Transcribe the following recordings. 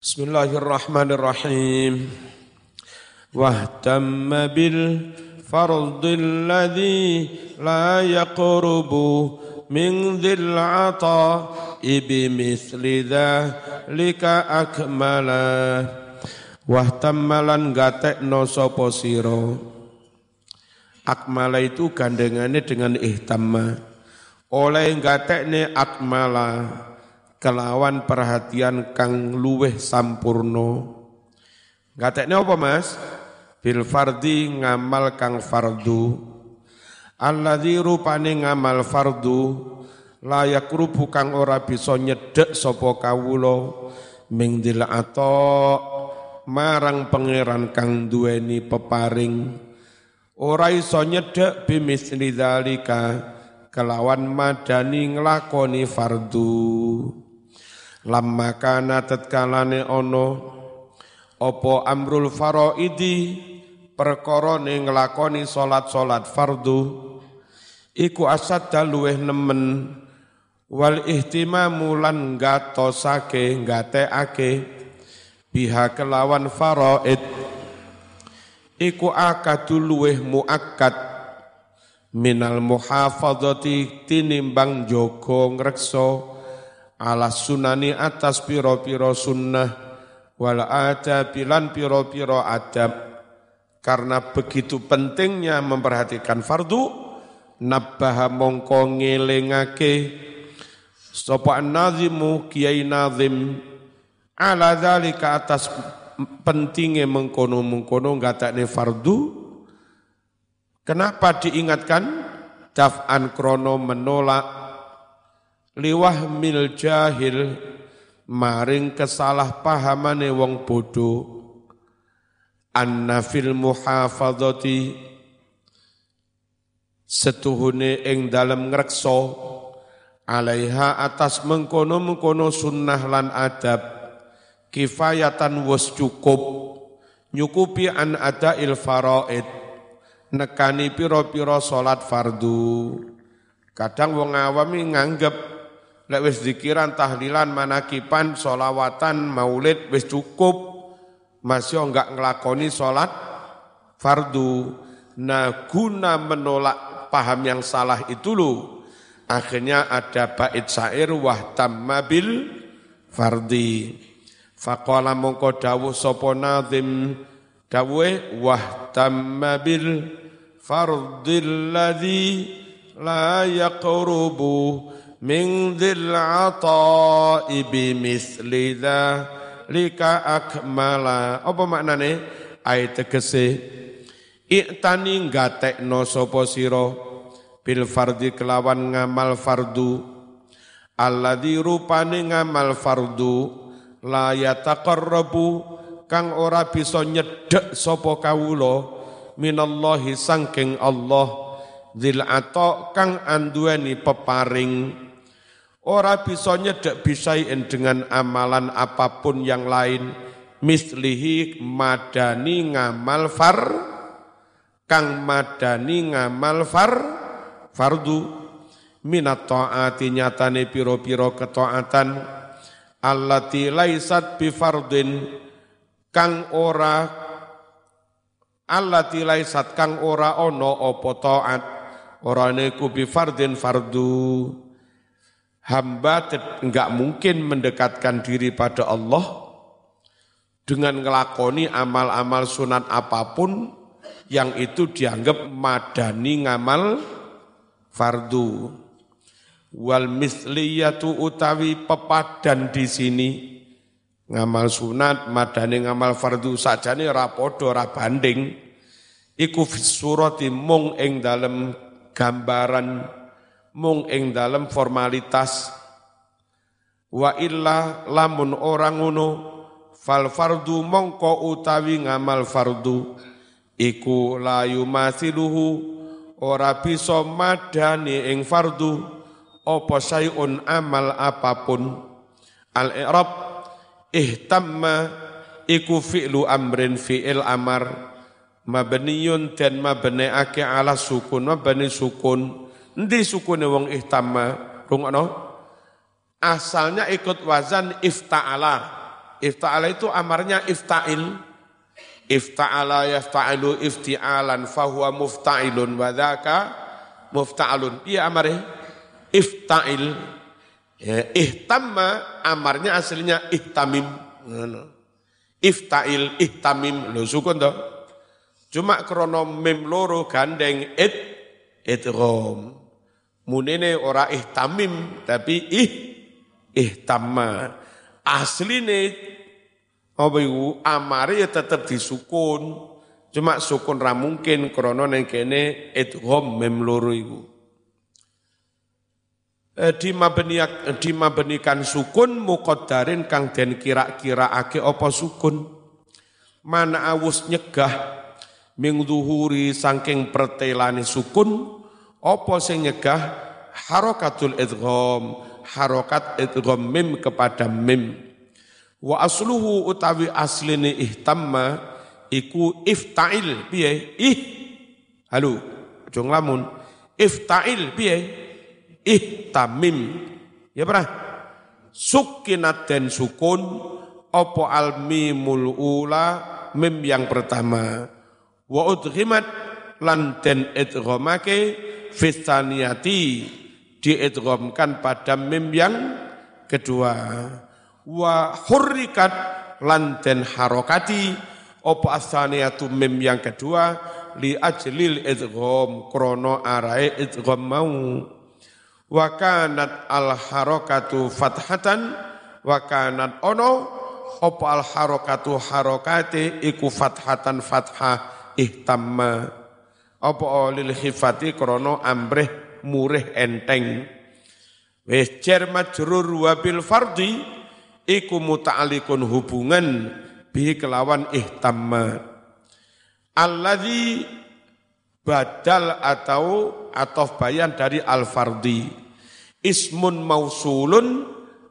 Bismillahirrahmanirrahim. Wahtamma bil fardil ladzi la yaqrubu min dhil ata ibi misli dhalika akmala. Wahtammalan gatekno sapa sira? Akmala itu gandengannya dengan ihtamma. Oleh gatekne akmala kelawan perhatian kang luweh sampurno. Gatekne apa Mas? Bil fardi ngamal kang fardu. Alladzi rupane ngamal fardu layak rupu kang ora bisa nyedek sapa kawula ming atau marang pangeran kang duweni peparing ora iso nyedek bimisli dzalika kelawan madani nglakoni fardu lamma kana tatkalane ono opo amrul faraidi perkara ning nglakoni salat-salat fardu iku asad luweh nemen wal ihtimamu lan gatosake gateake biha kelawan faraid iku akadu luweh muakkad minal muhafadzati tinimbang jogo ngrekso ala sunani atas piro-piro sunnah wal adabilan piro-piro adab. Karena begitu pentingnya memperhatikan fardu nabbaha mongko ngelingake. Sapa nazimu kiai nazim ala zalika atas pentingnya mengkono-mengkono ngatakne fardu. Kenapa diingatkan? Daf'an krono menolak liwah mil jahil maring kesalahpahamane wong bodoh anna fil muhafadzati setuhune ing dalem ngrekso alaiha atas mengkono-mengkono sunnah lan adab. Kifayatan was cukup nyukupi an ada il faraid nekani piro-piro salat fardu. Kadang wong awam nganggep Lek wis zikiran, tahlilan, manakipan, solawatan, maulid wis cukup. Masih enggak ngelakoni sholat fardu. Nah guna menolak paham yang salah itu loh. Akhirnya ada bait syair wahtamma bil fardi. Faqala mongko dawuh sapa nazim dawuhe wahtamma bil fardil ladzi la yaqrubu min dzil ata'i bimithli lika akmala. Apa maknane? Ayat tegese iktani gatekno sapa sira? Bil fardi kelawan ngamal fardu. Alladzi rupane ngamal fardu la yataqarrabu kang ora bisa nyedek sapa kawula minallahi sangking Allah. Dzil ata kang anduweni peparing Ora bisa nyedek bisain dengan amalan apa pun yang lain. Mislihi madani ngamal far, kang madani ngamal far, fardu. Minat ta'ati nyatane piro-piro ketaatan. Allati laisat bifardin, kang ora allati laisat kang ora ono opo ta'at. Ora neku bifardin fardu hamba enggak mungkin mendekatkan diri pada Allah dengan ngelakoni amal-amal sunat apa pun yang itu dianggap madani ngamal fardu. Wal misliyatu utawi pepadan di sini ngamal sunat madani ngamal fardu sajane ora padha ora banding iku surati mung ing dalem gambaran mung ing dalam formalitas. Wa illa lamun orang ngono fal fardu mongko utawi ngamal fardu. Iku la yumasiluhu ora bisa madani ing fardu apa sayun amal apa pun. Al i'rab ihtamma iku fi'lu amrin fi'il amar. Mabniyun dan mabniake ala sukun mabni sukun Endi sukune wong ihtamma? Rungokno. Asalnya ikut wazan ifta'ala. Ifta'ala itu amarnya ifta'il. Ifta'ala yafta'alu ifti'alan fahuwa mufta'ilun wa dhaka mufta'alun. Iya amarnya ifta'il. Ya, ihtamma amarnya aslinya ihtamim. Ifta'il, ihtamim. Lo sukun toh. Cuma krono mim loro gandeng it, idgham. Munene ora ihtamim tapi ih ihtamma. Asline apa iku amare ya tetep disukun. Cuma sukun ra mungkin krono ning kene idgham mim loro iku. Eh, dimabenikan sukun muqaddarin kang den kira-kiraake apa sukun mana awus nyegah ming zuhuri saking pertelane sukun apa sing nyegah? Harakatul idgham. Harokat idgham mim kepada mim. Wa asluhu utawi asline ihtamma iku ifta'il. Piye? Ih. Halo aja nglamun. Ifta'il piye? Ihtamim. Ya pernah? Sukinat dan sukun. Opo almi ula? Mim yang pertama. Wa udhimat lan den idghamake fisaniyati diidghamkan pada mim yang kedua. Wa hurrikat lan den harokati opo asaniyatu mim yang kedua li ajlil idgham krono arai idgham mau wa kanat al harakatu fathatan wa kanat ono apa al harakatu harakate iku fathatan fathah ihtamma apa lil khifati krana amrih murih enteng? Wis jar majrur wa bil fardi iku muta'alliqun hubungan bi kelawan ihtamma. Alladzi badal atau atau bayan dari al-fardi ismun mausulun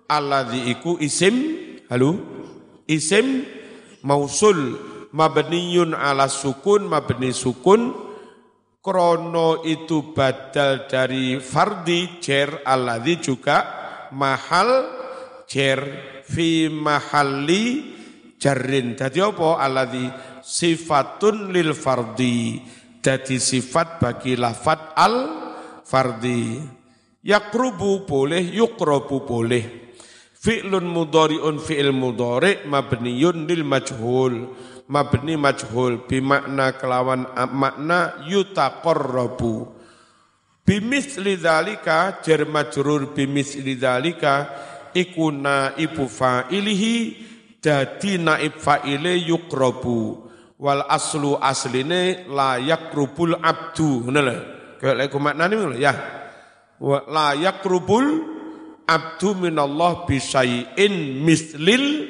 alladzi iku isim halo? Isim mausul mabniyun ala sukun mabni sukun krono itu badal dari fardi jer alladzi juga mahal jer fi mahalli jarrin. Dadi apa? Alladzi sifatun lil fardi. Dadi sifat bagi lafat al fardi. Yakrubu boleh, yukrobu boleh. Fi'lun mudhari'un fi'il mudhari' mabniyun lil majhul. Mabni majhul bimakna kelawan makna yutaqarrabu. Bimisli dzalika jar majrur bimisli dzalika iku naibu fa'ilihi dadi naib fa'ile yukrobu wal aslu asline la yakrubul abdu ngono lho kaya maknane ngono ya wa la yakrubul abdu minallah bisayin mislil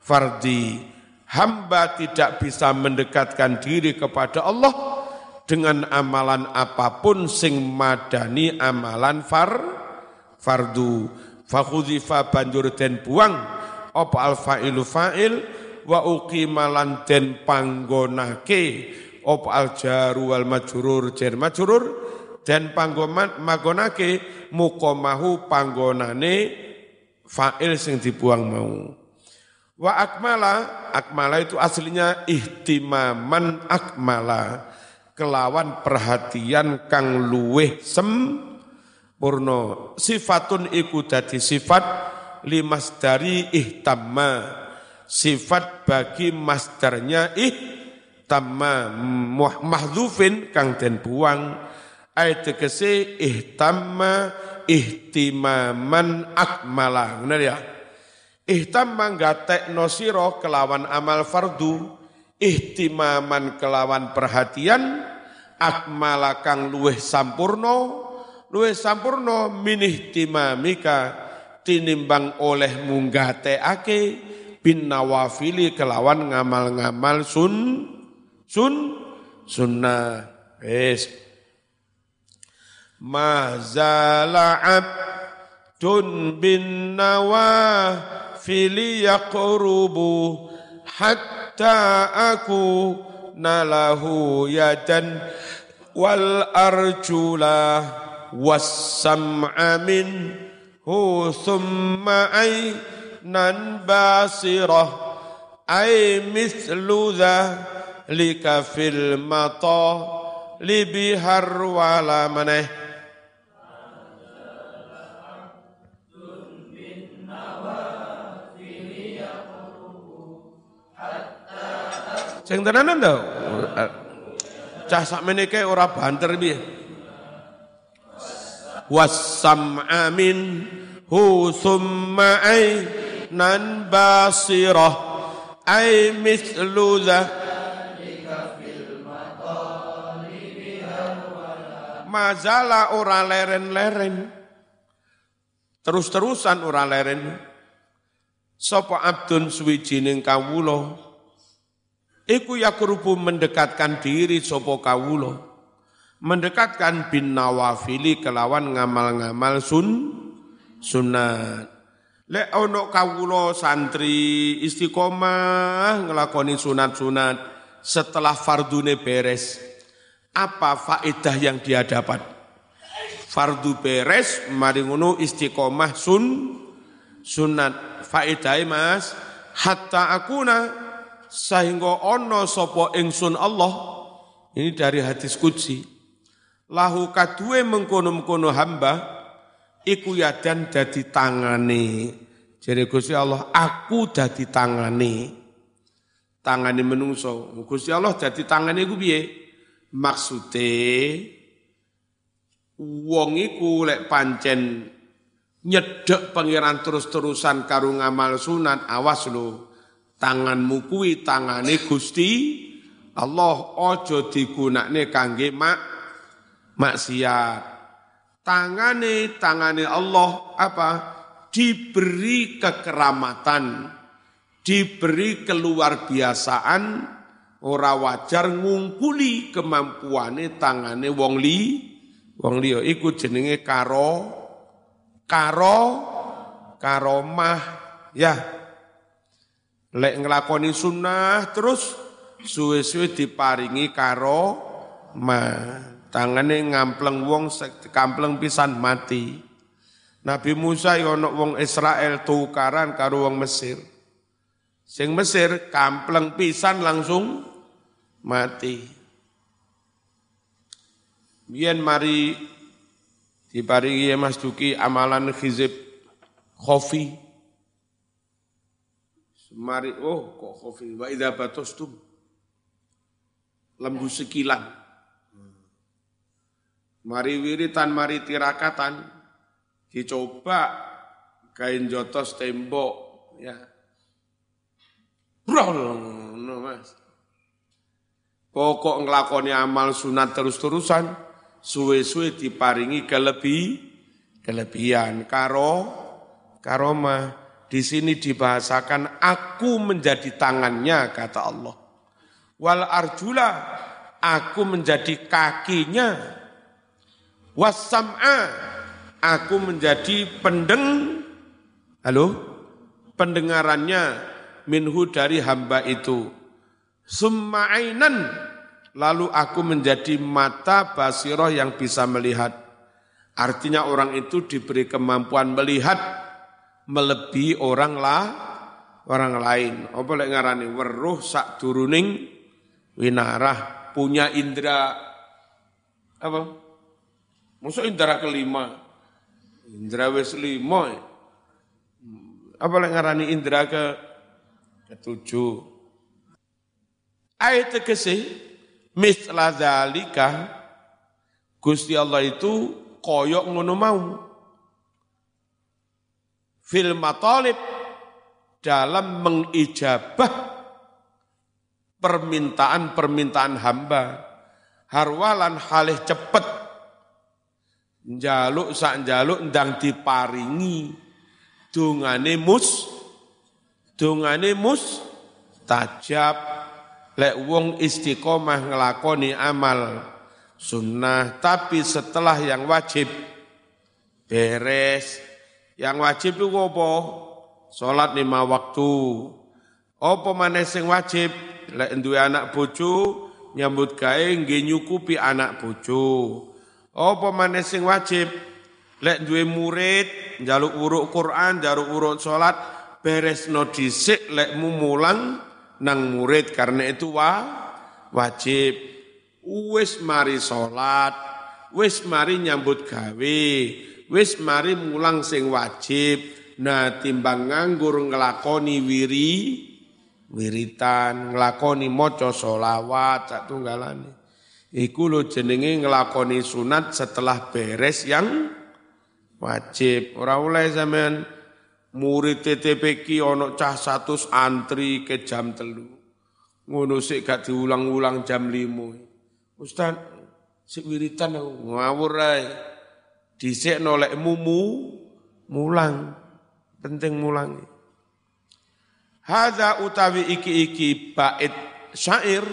fardi. Hamba tidak bisa mendekatkan diri kepada Allah dengan amalan apa pun sing madani amalan far fardu. Fakhudzifa banjur den buang. Apa al fa'ilu fa'il? Wa uqimalan den panggonake. Apa al jaru wal majrur? Jar majrur dan panggoman magonake mukomahu panggonane fa'il sing dibuang mau. Wa akmala, akmala itu aslinya ihtimaman akmala, kelawan perhatian kang luweh sempurna. Sifatun iku dadi sifat limas dari ihtamma, sifat bagi masternya ihtamma, mahdhufin kang den buang Ayat tegese ihtamma ihtimaman akmala. Benar ya? Ihtamma gatekno sira kelawan amal fardu, ihtimaman kelawan perhatian, akmala kang luweh sampurno, luweh sampurno minih timamika tinimbang oleh munggateake bin nawafili kelawan ngamal-ngamal sun sun sunnah. Wes ma zala abdun bin nawafili yaqrubu hatta aku nalahu yadan wal arjula was sam'a min hu thumma ay nan basirah ay mithlu Sing tenanan to. Cah sakmene kae ora banter piye. Wasam amin hu summa ay nan basirah ay mithlu Mazala ora leren-leren. Terus-terusan ora leren. Sopo abdun suwijining kawula Iku yakrubu mendekatkan diri sopo kawulo. Mendekatkan bin nawafili kelawan ngamal-ngamal sun sunat. Lek ono kawulo santri istiqomah ngelakoni sunat-sunat setelah fardune beres. Apa faedah yang dia dapat? Fardu beres, mari ngono istiqomah sun sunat. Faedahnya mas, hatta akuna sehingga ono sopo ingsun Allah ini dari hadis kudsi lahu kadue mengkono-mengkono hamba iku yadan dadi tangane. Jadi Gusti Allah aku dadi tangane. Tangane menungso Gusti Allah dadi tangane iku piye? Maksude wong iku lek pancen nyedek pangeran terus-terusan karo ngamal sunat awas lho tanganmu kuwi tangane Gusti Allah ojo digunakne kangge mak maksiat. Tangane tangane Allah apa? Diberi kekeramatan, diberi keluar biasaan, ora wajar ngungkuli kemampuane tangane wong li, wong liya iku jenenge karo karo karomah ya Lek ngelakoni sunnah terus suwe-suwe diparingi karo ma tangane ngampleng wong kampleng pisan mati. Nabi Musa ono wong Israel tukaran karo wong Mesir. Sing Mesir kampleng pisan langsung mati. Biyen mari diparingi Mas Duki amalan khizib khofi Mari, oh kok khofi, wa idha batostum. Lembu sekilan. Mari wiritan, mari tirakatan. Dicoba kain jotos tembok. Ya. Bro, no mas. Pokok ngelakoni amal sunat terus-terusan, suwe-suwe diparingi kelebih, kelebihan. Karo, karomah di sini dibahasakan aku menjadi tangannya kata Allah. Wal arjula aku menjadi kakinya. Wasam'a aku menjadi pendeng halo pendengarannya minhu dari hamba itu. Summa'ainan lalu aku menjadi mata basiroh yang bisa melihat. Artinya orang itu diberi kemampuan melihat melebihi orang lah orang lain. Apa lek ngarani weruh sak turuning winarah punya indera apa? Musuh indera kelima. Indra wis lima. Apa lek ngarani indra ke ketujuh. Ayat tegese misla zalika Gusti Allah itu koyok ngono mau fil matalib dalam mengijabah permintaan-permintaan hamba. Harwalan halih cepet. Jaluk sak jaluk ndang diparingi. Dungane mus dungane mus tajab. Lek wong istiqomah ngelakoni amal sunnah tapi setelah yang wajib beres yang wajib itu apa? Salat lima waktu. Apa maneh wajib? Lek duwe anak bojo nyambut gawe nggih nyukupi anak bojo. Apa maneh sing wajib? Lek duwe murid njaluk uruk Quran, njaluk uruk salat, beresno dhisik lekmu mulang nang murid karena itu wa, wajib. Wis mari salat, wis mari nyambut gawe, wis mari mulang sing wajib. Nah timbang nganggur ngelakoni wiri, wiritan, ngelakoni moco solawat, sak tunggalane. Iku lo jenenge ngelakoni sunat setelah beres yang wajib. Ora oleh sampean murid ono cah satu antri ke jam telu. Ngono sik gak diulang-ulang jam limo. Ustaz, sik wiritan ngawur. Dhisik nolek mumu mulang. Penting mulang. Hadza utawi iki-iki bait syair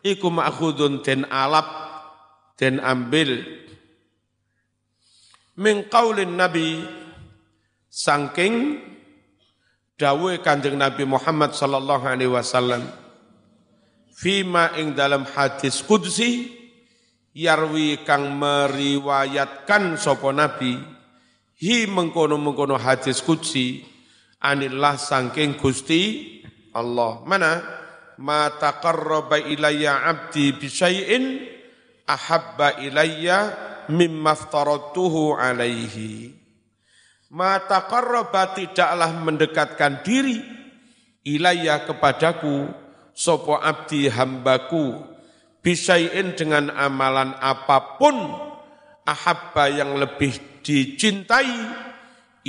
iku ma'khudun den alap den ambil min qaulin nabi Sangking dawe Kanjeng Nabi Muhammad sallallahu alaihi wasallam fima ing dalam hadis qudsi yarwi kang meriwayatkan sapa nabi hi mengkono-mengkono hadis qudsi anillah sangking Gusti Allah. Mana? Ma taqarraba ilayya abdi bi syai'in ahabba ilayya mimma aftaratuhu alaihi Mata qarraba tidaklah mendekatkan diri ilayya kepadaku sopo abdi hambaku bisain dengan amalan apa pun ahabba yang lebih dicintai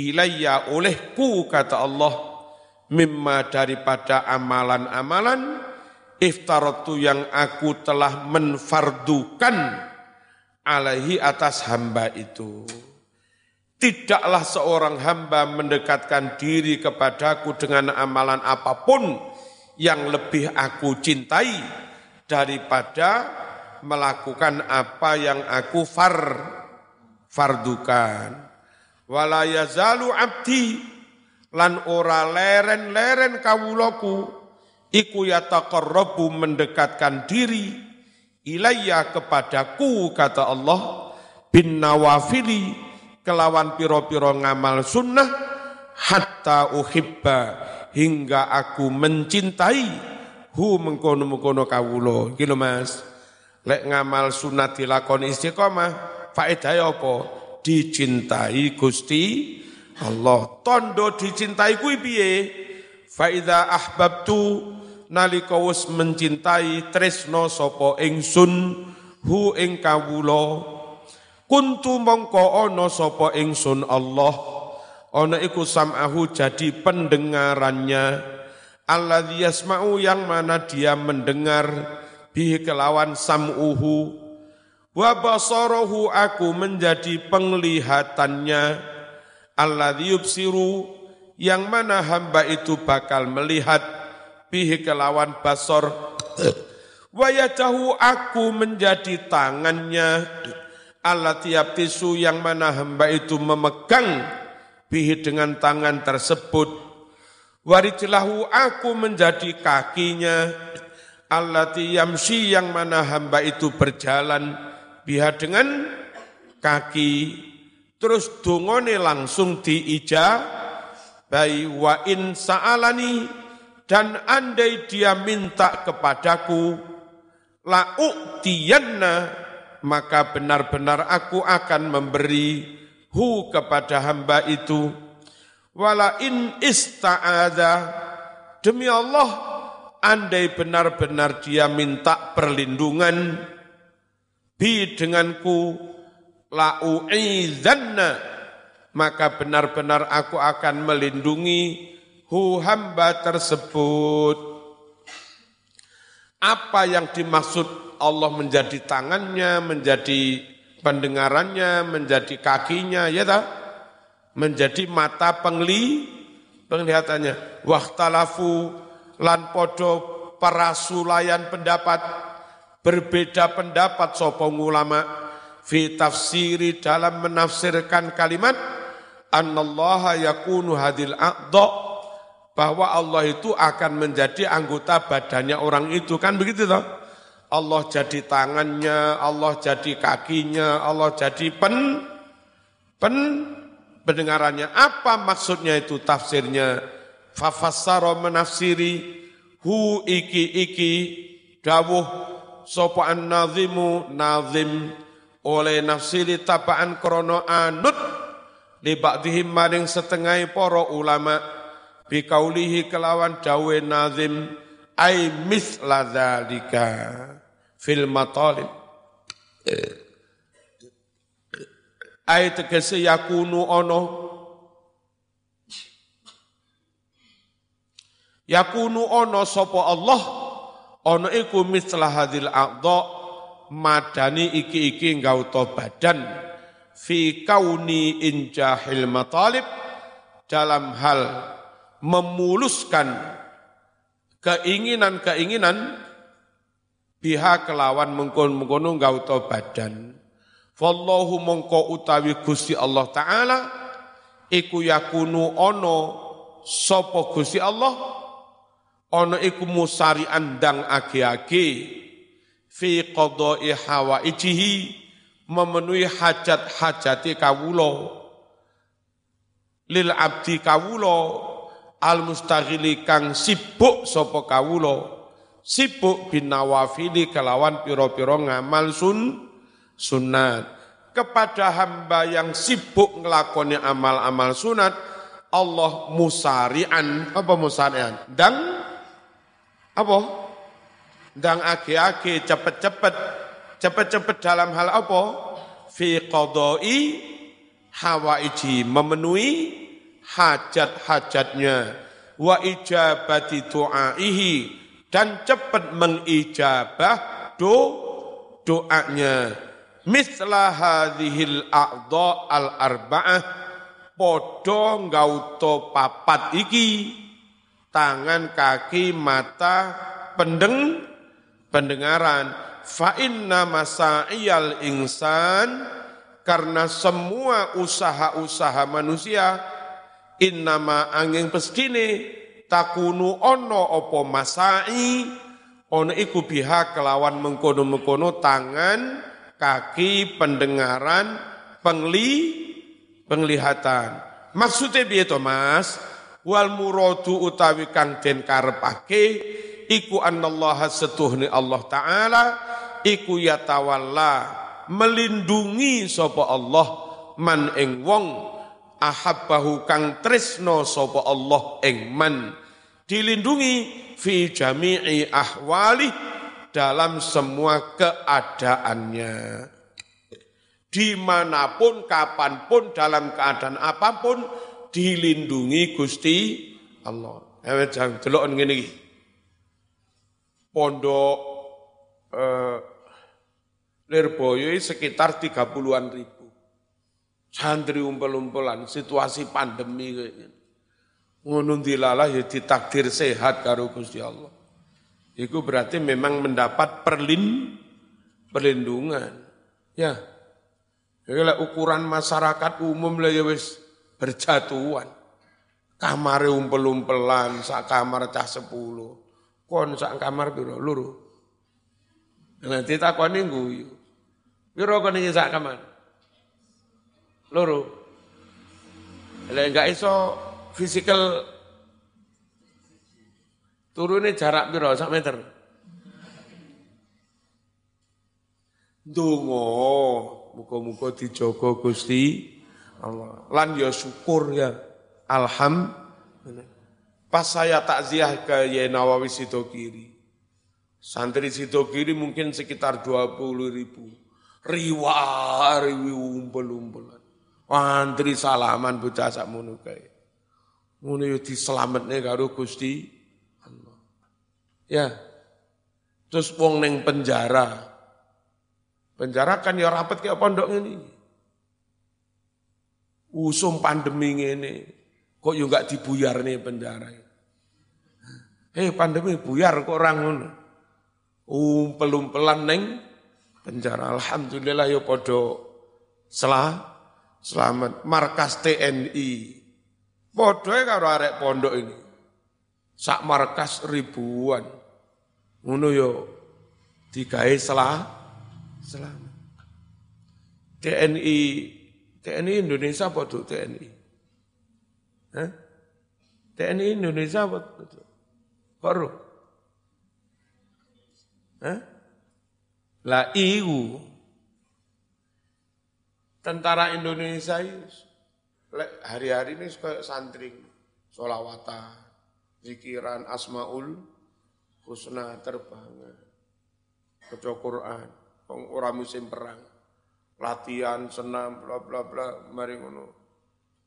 ilayya olehku kata Allah mimma daripada amalan-amalan iftaratu yang aku telah menfardukan alaihi atas hamba itu. Tidaklah seorang hamba mendekatkan diri kepadaku dengan amalan apa pun yang lebih aku cintai daripada melakukan apa yang aku far fardukan. Wala yazalu abdi lan ora leren-leren kawulaku iku yataqarrabu mendekatkan diri ilayya kepadaku kata Allah bin nawafili kelawan piro-piro ngamal sunnah hatta uhibba hingga aku mencintai hu mengkono-mengkono kawulo gitu mas. Lek ngamal sunat dilakoni istiqomah faedah apa? Dicintai Gusti Allah. Tondo dicintai kuwi piye? Fa idza ahbabtu nalika wis mencintai tresno sapa ingsun hu ing kawula Kuntu mongko ono sapa ingsun Allah. Ono iku sam'ahu jadi pendengarannya alladzi yasma'u yang mana dia mendengar. Bihi kelawan sam'uhu. Wa basarahu aku menjadi penglihatannya. Alladzi yubsiru yang mana hamba itu bakal melihat. Bihi kelawan basor wa aku menjadi tangannya. Allah tiap tisu yang mana hamba itu memegang. Bihi dengan tangan tersebut. Warijlahu aku menjadi kakinya. Allah yamsi yang mana hamba itu berjalan biha dengan kaki. Terus dungone langsung diija bayi wa in sa'alani dan andai dia minta kepadaku la u'tiyanna maka benar-benar aku akan memberi hu kepada hamba itu wala in ista'adha demi Allah andai benar-benar dia minta perlindungan bi denganku la u'izanna. Maka benar-benar aku akan melindungi hu hamba tersebut. Apa yang dimaksud Allah menjadi tangannya, menjadi pendengarannya, menjadi kakinya, ya tak? Menjadi mata pengli, penglihatannya. Waktalafu lan podo parasulayan pendapat, berbeda pendapat sopong ulama, fi tafsiri dalam menafsirkan kalimat, annallaha yakunu hadil a'dha, bahwa Allah itu akan menjadi anggota badannya orang itu, kan begitu toh? Allah jadi tangannya, Allah jadi kakinya, Allah jadi pen, pen pendengarannya. Apa maksudnya itu tafsirnya? fafassara menafsiri hu iki iki dawuh sapa an-nazimu nazim oleh nafsiri tapaan krono anut li maring setengah para ulama bikaulihi kelawan dawe nazim ay misla dzalika fil matalib ay tegese yakunu ono yakunu ono sapa Allah ono iku misla hadil a'dha madani iki-iki ngauto badan fi kauni injahil matalib dalam hal memuluskan keinginan-keinginan pihak kelawan mengkon-mengkono ngauto badan. Wallahu mongko utawi Gusti Allah taala iku yakunu ono sopo Gusti Allah ono iku musari andang age-age fi qada'i hawaijihi memenuhi hajat-hajati kawulo lil abdi kawulo al mustaghili kang sibuk sapa kawulo sibuk bin nawafili kelawan piro-piro ngamal sun sunat kepada hamba yang sibuk ngelakoni amal-amal sunat Allah musarian apa musarian dan apa Dang age-age cepet-cepet, cepet-cepet dalam hal apa? Fi qadai hawaiji, memenuhi hajat-hajatnya. Wa ijabati du'aihi, dan cepat mengijabah do doanya. Mislah hadhil a'dha al-arba'ah, podo ngauto papat iki, tangan, kaki, mata, pendeng, pendengaran. Fa inna masa'iyal insan. Karena semua usaha-usaha manusia innama angin pestine takunu ono opo masai. Ono iku biha kelawan mengkono-mengkono tangan kaki pendengaran pengli penglihatan. Maksudnya biye Mas? Wal muradu utawi kang den karepake iku annallaha setuhni Allah taala iku yatawalla melindungi sapa Allah man ing wong ahabbahu kang tresno sapa Allah ing man. Dilindungi fi jami'i ahwali dalam semua keadaannya di mana pun kapan pun dalam keadaan apa pun dilindungi Gusti Allah. Eh jangan delok ngene pondok eh, Lirboyo sekitar 30-an ribu. Santri umpel-umpelan, situasi pandemi kayak dilalah ya ditakdir sehat karo Gusti Allah. Itu berarti memang mendapat perlin, perlindungan. Ya. Jadi ukuran masyarakat umum lah ya wis berjatuhan. Kamar umpel-umpelan, sak kamar cah sepuluh kon sak kamar piro loro nanti takoni guyu piro kon iki sak kamar loro lek enggak iso fisikal turunnya jarak piro sak meter Dungo, muka-muka dijogo Gusti Allah. Lan ya syukur ya. Alhamdulillah. Pas saya takziah ke Yai Nawawi Sidokiri, santri Sidokiri mungkin sekitar 20 ribu. Riwa, riwi umpel-umpelan. Wantri salaman bocah sak mono kae. Ngono karo Gusti. Ya. Terus wong ning penjara. Penjara kan ya rapet kayak pondok ini. Usum pandemi ngene. Kok yo enggak dibuyar nih penjara. Eh pandemi buyar kok orang ngono. Umpel-umpelan neng penjara. Alhamdulillah yo podo selah selamat markas TNI. Podo karo arek pondok ini. Sak markas ribuan. Ngono yo digawe selah selamat. TNI TNI Indonesia podo TNI? Hah? TNI Indonesia apa? Baru. Hah? Lah iu tentara Indonesia itu hari-hari ini suka santri, solawatan, zikiran, asmaul, husna terbangan, baca Quran, orang musim perang, latihan, senam, bla bla bla, mari ngono,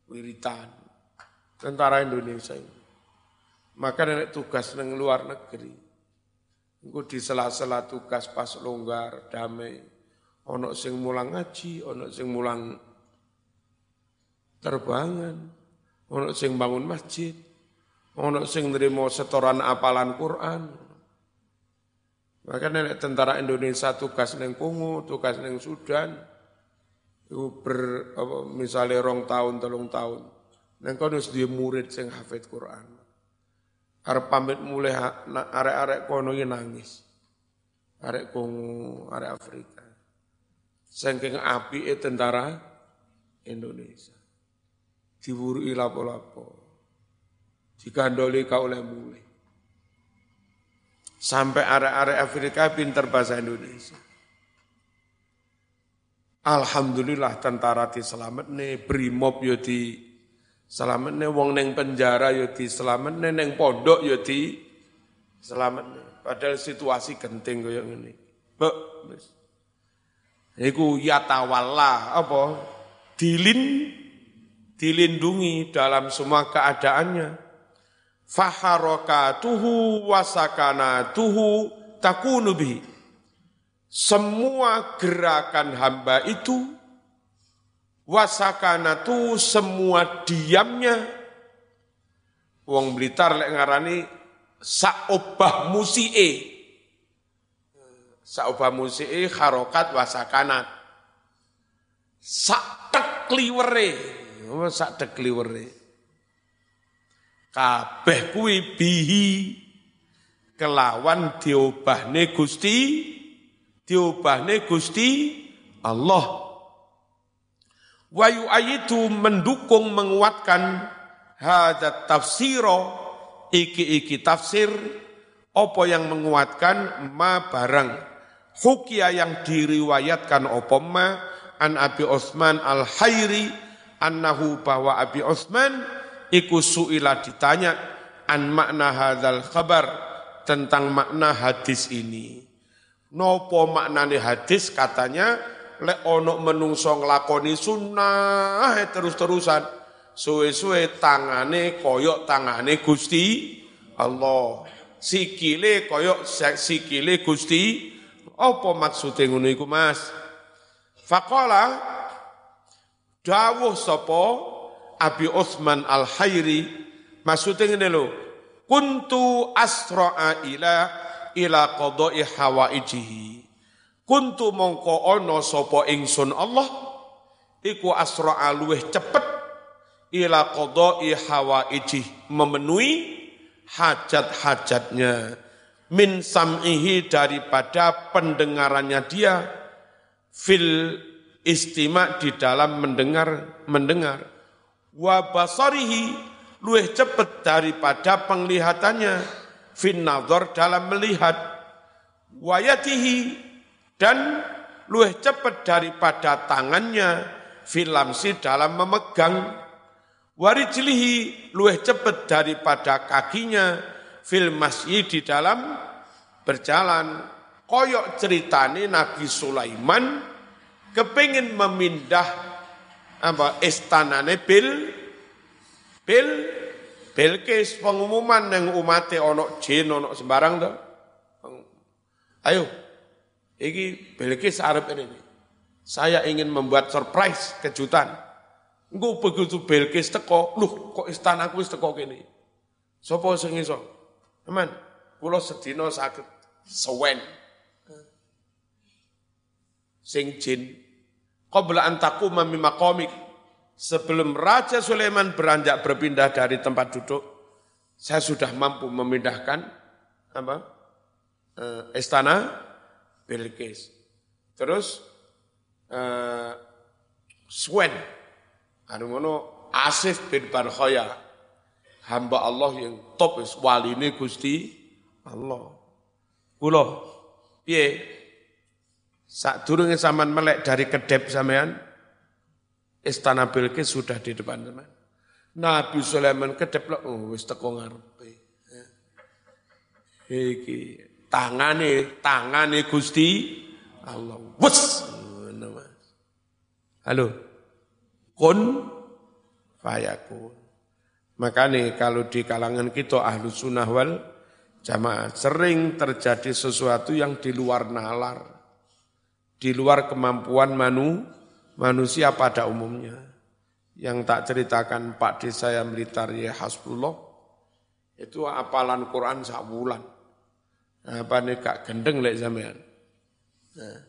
wiritan, tentara Indonesia ini. Maka nenek tugas neng luar negeri, Engko di sela-sela tugas pas longgar, damai, ono sing mulang ngaji, ono sing mulang terbangan, ono sing bangun masjid, ono sing nerima setoran apalan Quran. Maka nenek tentara Indonesia tugas neng Kongo, tugas neng Sudan, itu ber apa, misalnya rong tahun, telung tahun, neng kono dia murid sing hafid Quran. Arep pamit mulai arek-arek kono nangis. Arek Kongo, arek Afrika. Saking api tentara Indonesia. Diwurui lapo-lapo. Digandoli kau oleh mulai. Sampai arek-arek Afrika pinter bahasa Indonesia. Alhamdulillah tentara di selamat nih, brimob yo di selamat nih, wong neng penjara yo di selamat nih, neng pondok yo di selamat nih. Padahal situasi genting kaya ngene. Bek. Iku yatawalla apa? Dilin dilindungi dalam semua keadaannya. Faharakatuhu wasakanatuhu takunu bihi. Semua gerakan hamba itu wasakanatu semua diamnya wong Blitar lek ngarani saobah musi'e Saubah musiki harokat wasakanat. Sak tekliwere. Oh, sak tekliwere. Kabeh kuwi bihi kelawan diobahne Gusti diobahne Gusti Allah. Wayu ayitu mendukung menguatkan hadat tafsiro iki-iki tafsir apa yang menguatkan ma barang Hukia yang diriwayatkan opoma an Abi Osman al Hayri annahu bahwa Abi Osman iku suila ditanya an makna hadzal khabar tentang makna hadis ini. Nopo maknane hadis katanya lek ono menungso nglakoni sunnah terus-terusan suwe-suwe tangane koyok tangane Gusti Allah sikile koyok sikile Gusti apa maksudnya ngono iku Mas? Faqala dawuh sapa Abi Utsman Al-Hairi maksudnya ngene lho kuntu asra'a ila ila qada'i hawaijihi. Kuntu mongko ana sapa ingsun Allah iku asra'a luweh cepet ila qada'i hawaijih memenuhi hajat-hajatnya. Min sam'ihi daripada pendengarannya dia fil istima di dalam mendengar mendengar wa basarihi luwih cepet daripada penglihatannya. Fin dalam melihat. Wayatihi dan luwih cepet daripada tangannya. Filamsi dalam memegang. Warijlihi luwih cepet daripada kakinya. Fil masjid di dalam berjalan. Koyok ceritane Nabi Sulaiman kepingin memindah apa istanane Bil Bil Bilqis pengumuman yang umate ono jin ono sembarang to. Ayo, iki Bilqis Arab ini. Saya ingin membuat surprise kejutan. Engko begitu Bilqis teko, luh kok istanaku wis teko kene. Sopo sing iso? Teman, pulau sedino sakit sewen. Sing jin. Qabla antaku memima komik. Sebelum Raja Sulaiman beranjak berpindah dari tempat duduk, saya sudah mampu memindahkan apa? Uh, istana Bilqis. Terus uh, Swen, anu ngono Asif bin Barkhoya hamba Allah yang top wali ini Gusti Allah. Kula piye? Sak durunge sampean melek dari kedep sampean Istana Bilqis sudah di depan teman. Nabi Sulaiman kedep lah, oh wis teko ngarepe. Iki tangane tangane Gusti Allah. Wes. Halo. Kun fayakun. Makanya kalau di kalangan kita ahlu sunnah wal jamaah sering terjadi sesuatu yang di luar nalar, di luar kemampuan manu, manusia pada umumnya. Yang tak ceritakan Pak Desa yang militar ya Hasbullah, itu apalan Quran sak bulan. Apa nih kak gendeng lek sampean. Nah.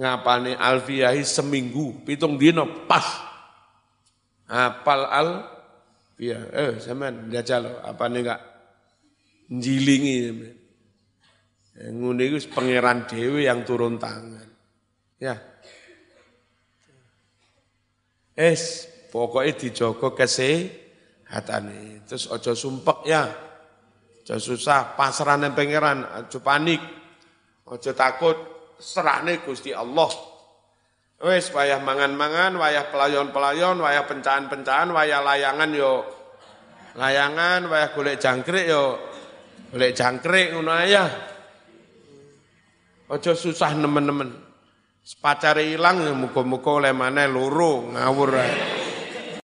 Ngapane alfiyahi seminggu, pitung dino pas. Apal al Iya, eh sampean jajal apa nih kak njilingi eh, ngene iku pangeran dhewe yang turun tangan. Ya. Es pokoknya dijogo kesehatan terus ojo sumpek ya. Ojo susah, pasrah nang pangeran, ojo panik. Ojo takut, serahne Gusti Allah. Wes wayah mangan-mangan, wayah pelayon-pelayon, wayah pencahan-pencahan, wayah layangan yo layangan, wayah golek jangkrik yo golek jangkrik ngono ya. Ojo susah nemen-nemen. Pacare ilang muga-muga oleh maneh loro ngawur ae.